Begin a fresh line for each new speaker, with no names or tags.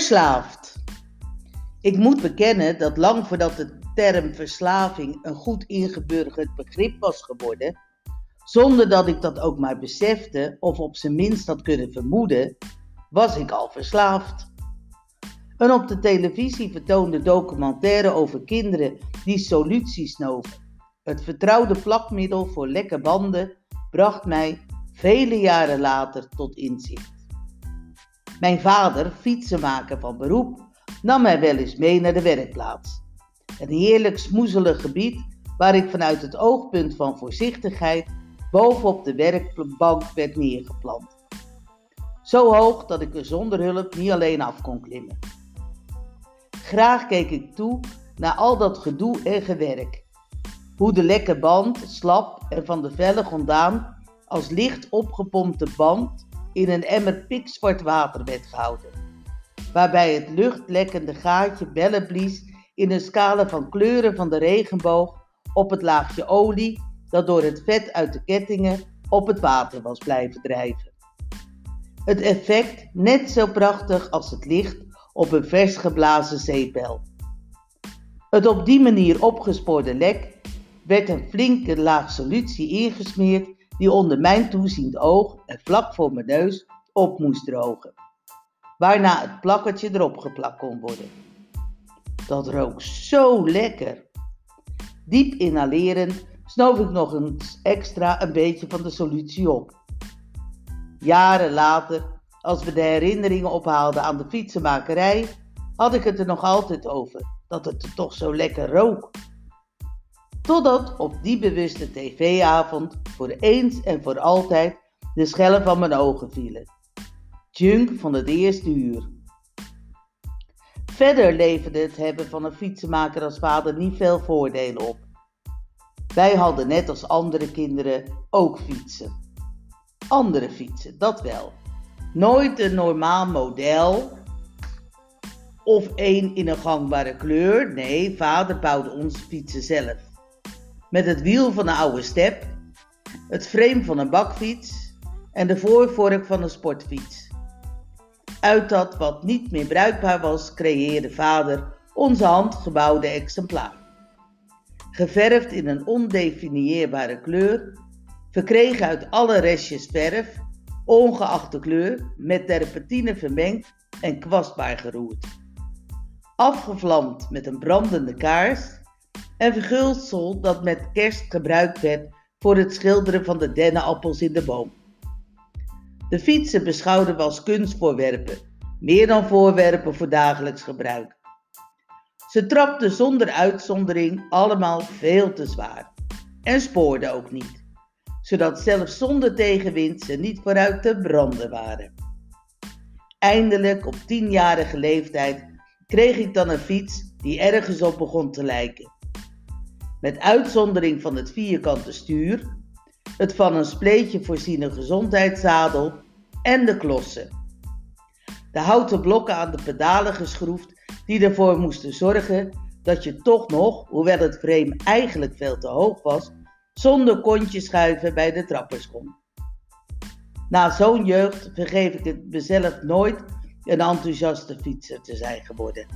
Verslaafd. Ik moet bekennen dat lang voordat de term verslaving een goed ingeburgerd begrip was geworden, zonder dat ik dat ook maar besefte of op zijn minst had kunnen vermoeden, was ik al verslaafd. Een op de televisie vertoonde documentaire over kinderen die soluties snoven, het vertrouwde plakmiddel voor lekke banden, bracht mij vele jaren later tot inzicht. Mijn vader, fietsenmaker van beroep, nam mij wel eens mee naar de werkplaats. Een heerlijk smoezelig gebied waar ik vanuit het oogpunt van voorzichtigheid bovenop de werkbank werd neergeplant. Zo hoog dat ik er zonder hulp niet alleen af kon klimmen. Graag keek ik toe naar al dat gedoe en gewerk. Hoe de lekke band, slap en van de vellig ontdaan, als licht opgepompte band in een emmer pikzwart water werd gehouden, waarbij het luchtlekkende gaatje bellen blies in een scala van kleuren van de regenboog op het laagje olie dat door het vet uit de kettingen op het water was blijven drijven. Het effect net zo prachtig als het licht op een vers geblazen zeepbel. Het op die manier opgespoorde lek werd een flinke laag solutie ingesmeerd die onder mijn toeziend oog en vlak voor mijn neus op moest drogen, waarna het plakkertje erop geplakt kon worden. Dat rook zo lekker. Diep inhalerend snoof ik nog eens extra een beetje van de solutie op. Jaren later, als we de herinneringen ophaalden aan de fietsenmakerij, had ik het er nog altijd over dat het er toch zo lekker rook. Totdat op die bewuste tv-avond voor eens en voor altijd de schellen van mijn ogen vielen. Junk van het eerste uur. Verder leverde het hebben van een fietsenmaker als vader niet veel voordelen op. Wij hadden net als andere kinderen ook fietsen. Andere fietsen, dat wel. Nooit een normaal model of één in een gangbare kleur. Nee, vader bouwde onze fietsen zelf. Met het wiel van een oude step, het frame van een bakfiets en de voorvork van een sportfiets. Uit dat wat niet meer bruikbaar was, creëerde vader onze handgebouwde exemplaar. Geverfd in een ondefinieerbare kleur, verkregen uit alle restjes verf, ongeacht de kleur, met terpentine vermengd en kwastbaar geroerd. Afgevlamd met een brandende kaars en verguldsel dat met kerst gebruikt werd voor het schilderen van de dennenappels in de boom. De fietsen beschouwden we als kunstvoorwerpen, meer dan voorwerpen voor dagelijks gebruik. Ze trapten zonder uitzondering allemaal veel te zwaar en spoorden ook niet, zodat zelfs zonder tegenwind ze niet vooruit te branden waren. Eindelijk op tienjarige leeftijd kreeg ik dan een fiets die ergens op begon te lijken. Met uitzondering van het vierkante stuur, het van een spleetje voorziene gezondheidszadel en de klossen. De houten blokken aan de pedalen geschroefd die ervoor moesten zorgen dat je toch nog, hoewel het frame eigenlijk veel te hoog was, zonder kontje schuiven bij de trappers kon. Na zo'n jeugd vergeef ik het mezelf nooit een enthousiaste fietser te zijn geworden.